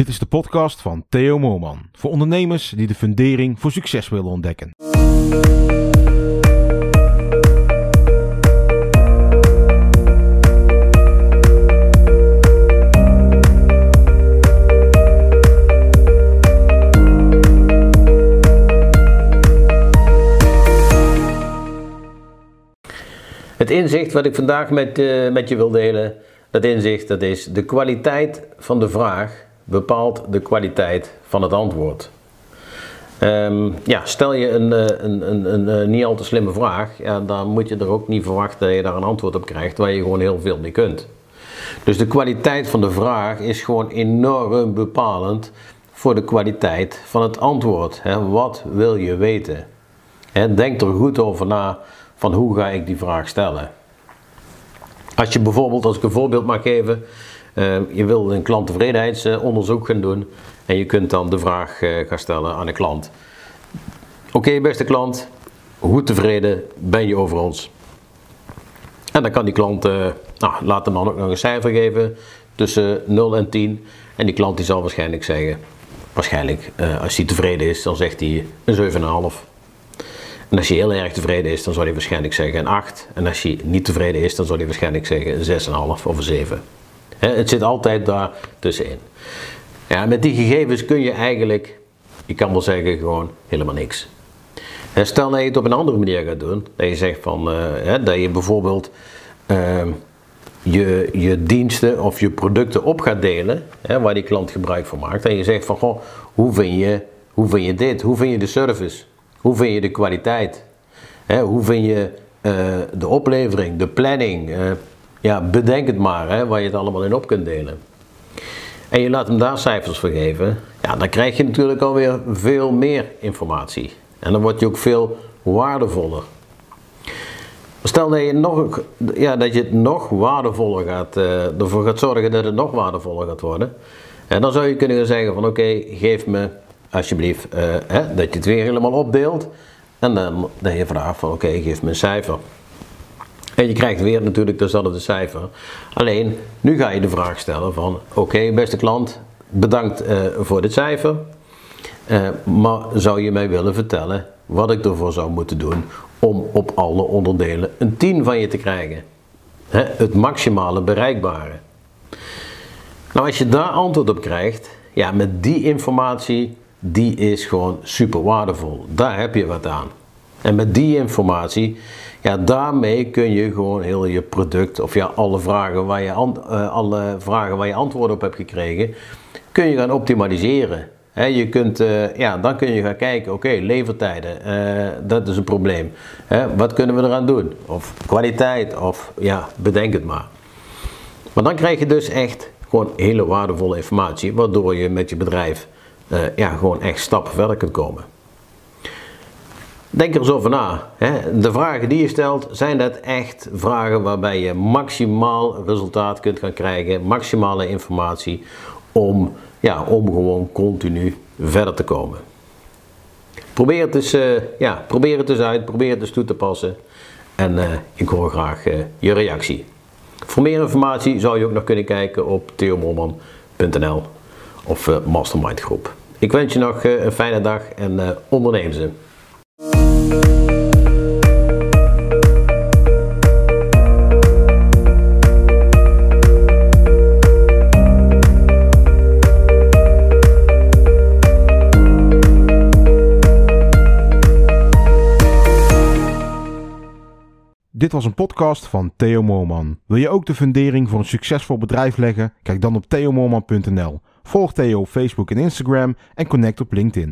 Dit is de podcast van Theo Moorman. Voor ondernemers die de fundering voor succes willen ontdekken. Het inzicht wat ik vandaag met, eh, met je wil delen, dat inzicht dat is de kwaliteit van de vraag bepaalt de kwaliteit van het antwoord. Ehm, ja, stel je een, eh, een, een, een, een niet al te slimme vraag, ja, dan moet je er ook niet verwachten dat je daar een antwoord op krijgt waar je gewoon heel veel mee kunt. Dus de kwaliteit van de vraag is gewoon enorm bepalend voor de kwaliteit van het antwoord. Hè. Wat wil je weten? Denk er goed over na van hoe ga ik die vraag stellen. Als je bijvoorbeeld, als ik een voorbeeld mag geven, je wil een klanttevredenheidsonderzoek gaan doen en je kunt dan de vraag uh, gaan stellen aan de klant. Oké beste klant, hoe tevreden ben je over ons? En dan kan die klant, uh, nou, laat de man ook nog een cijfer geven tussen 0 en 10 en die klant die zal waarschijnlijk zeggen, waarschijnlijk als hij tevreden is, dan zegt hij een 7,5. En als je heel erg tevreden is, dan zou hij waarschijnlijk zeggen een 8. En als je niet tevreden is, dan zou hij waarschijnlijk zeggen een 6,5 of een 7. Het zit altijd daar tussenin. Ja, met die gegevens kun je eigenlijk, je kan wel zeggen, gewoon helemaal niks. stel dat je het op een andere manier gaat doen, dat je zegt van, uh, dat je bijvoorbeeld uh, je, je diensten of je producten op gaat delen, waar die klant gebruik van maakt. En je zegt van, goh, hoe vind je, hoe vind je dit? Hoe vind je de service? Hoe vind je de kwaliteit? hoe vind je uh, de oplevering, de planning? Ja, bedenk het maar, hè, waar je het allemaal in op kunt delen. En je laat hem daar cijfers voor geven. Ja, dan krijg je natuurlijk alweer veel meer informatie. En dan word je ook veel waardevoller. Stel dat je, nog, ja, dat je het nog waardevoller gaat, uh, ervoor gaat zorgen dat het nog waardevoller gaat worden. En dan zou je kunnen zeggen van oké, geef me alsjeblieft, uh, hè, dat je het weer helemaal opdeelt. En dan dat je vraagt van oké, geef me een cijfer. Je krijgt weer natuurlijk dezelfde cijfer. Alleen, nu ga je de vraag stellen van oké, beste klant, bedankt uh, voor dit cijfer. Uh, maar zou je mij willen vertellen wat ik ervoor zou moeten doen om op alle onderdelen een 10 van je te krijgen? Hè, het maximale bereikbare. Nou, als je daar antwoord op krijgt, ja, met die informatie die is gewoon super waardevol. Daar heb je wat aan. En met die informatie, ja, daarmee kun je gewoon heel je product of ja, alle vragen waar je, uh, alle vragen waar je antwoord op hebt gekregen, kun je gaan optimaliseren. Je kunt, uh, ja, dan kun je gaan kijken, oké, levertijden, uh, dat is een probleem. Wat kunnen we eraan doen? Of kwaliteit, of ja, bedenk het maar. Maar dan krijg je dus echt gewoon hele waardevolle informatie, waardoor je met je bedrijf ja, gewoon echt stappen verder kunt komen. Denk er eens over na. Hè. De vragen die je stelt, zijn dat echt vragen waarbij je maximaal resultaat kunt gaan krijgen, maximale informatie om, ja, om gewoon continu verder te komen. Probeer het eens, uh, ja, probeer het eens uit, probeer het eens toe te passen en uh, ik hoor graag je reactie. Voor meer informatie zou je ook nog kunnen kijken op theomorman.nl of Mastermind Groep. Ik wens je nog eh, een fijne dag en onderneem ze. Dit was een podcast van Theo Moorman. Wil je ook de fundering voor een succesvol bedrijf leggen? Kijk dan op theomoorman.nl. Volg Theo op Facebook en Instagram en connect op LinkedIn.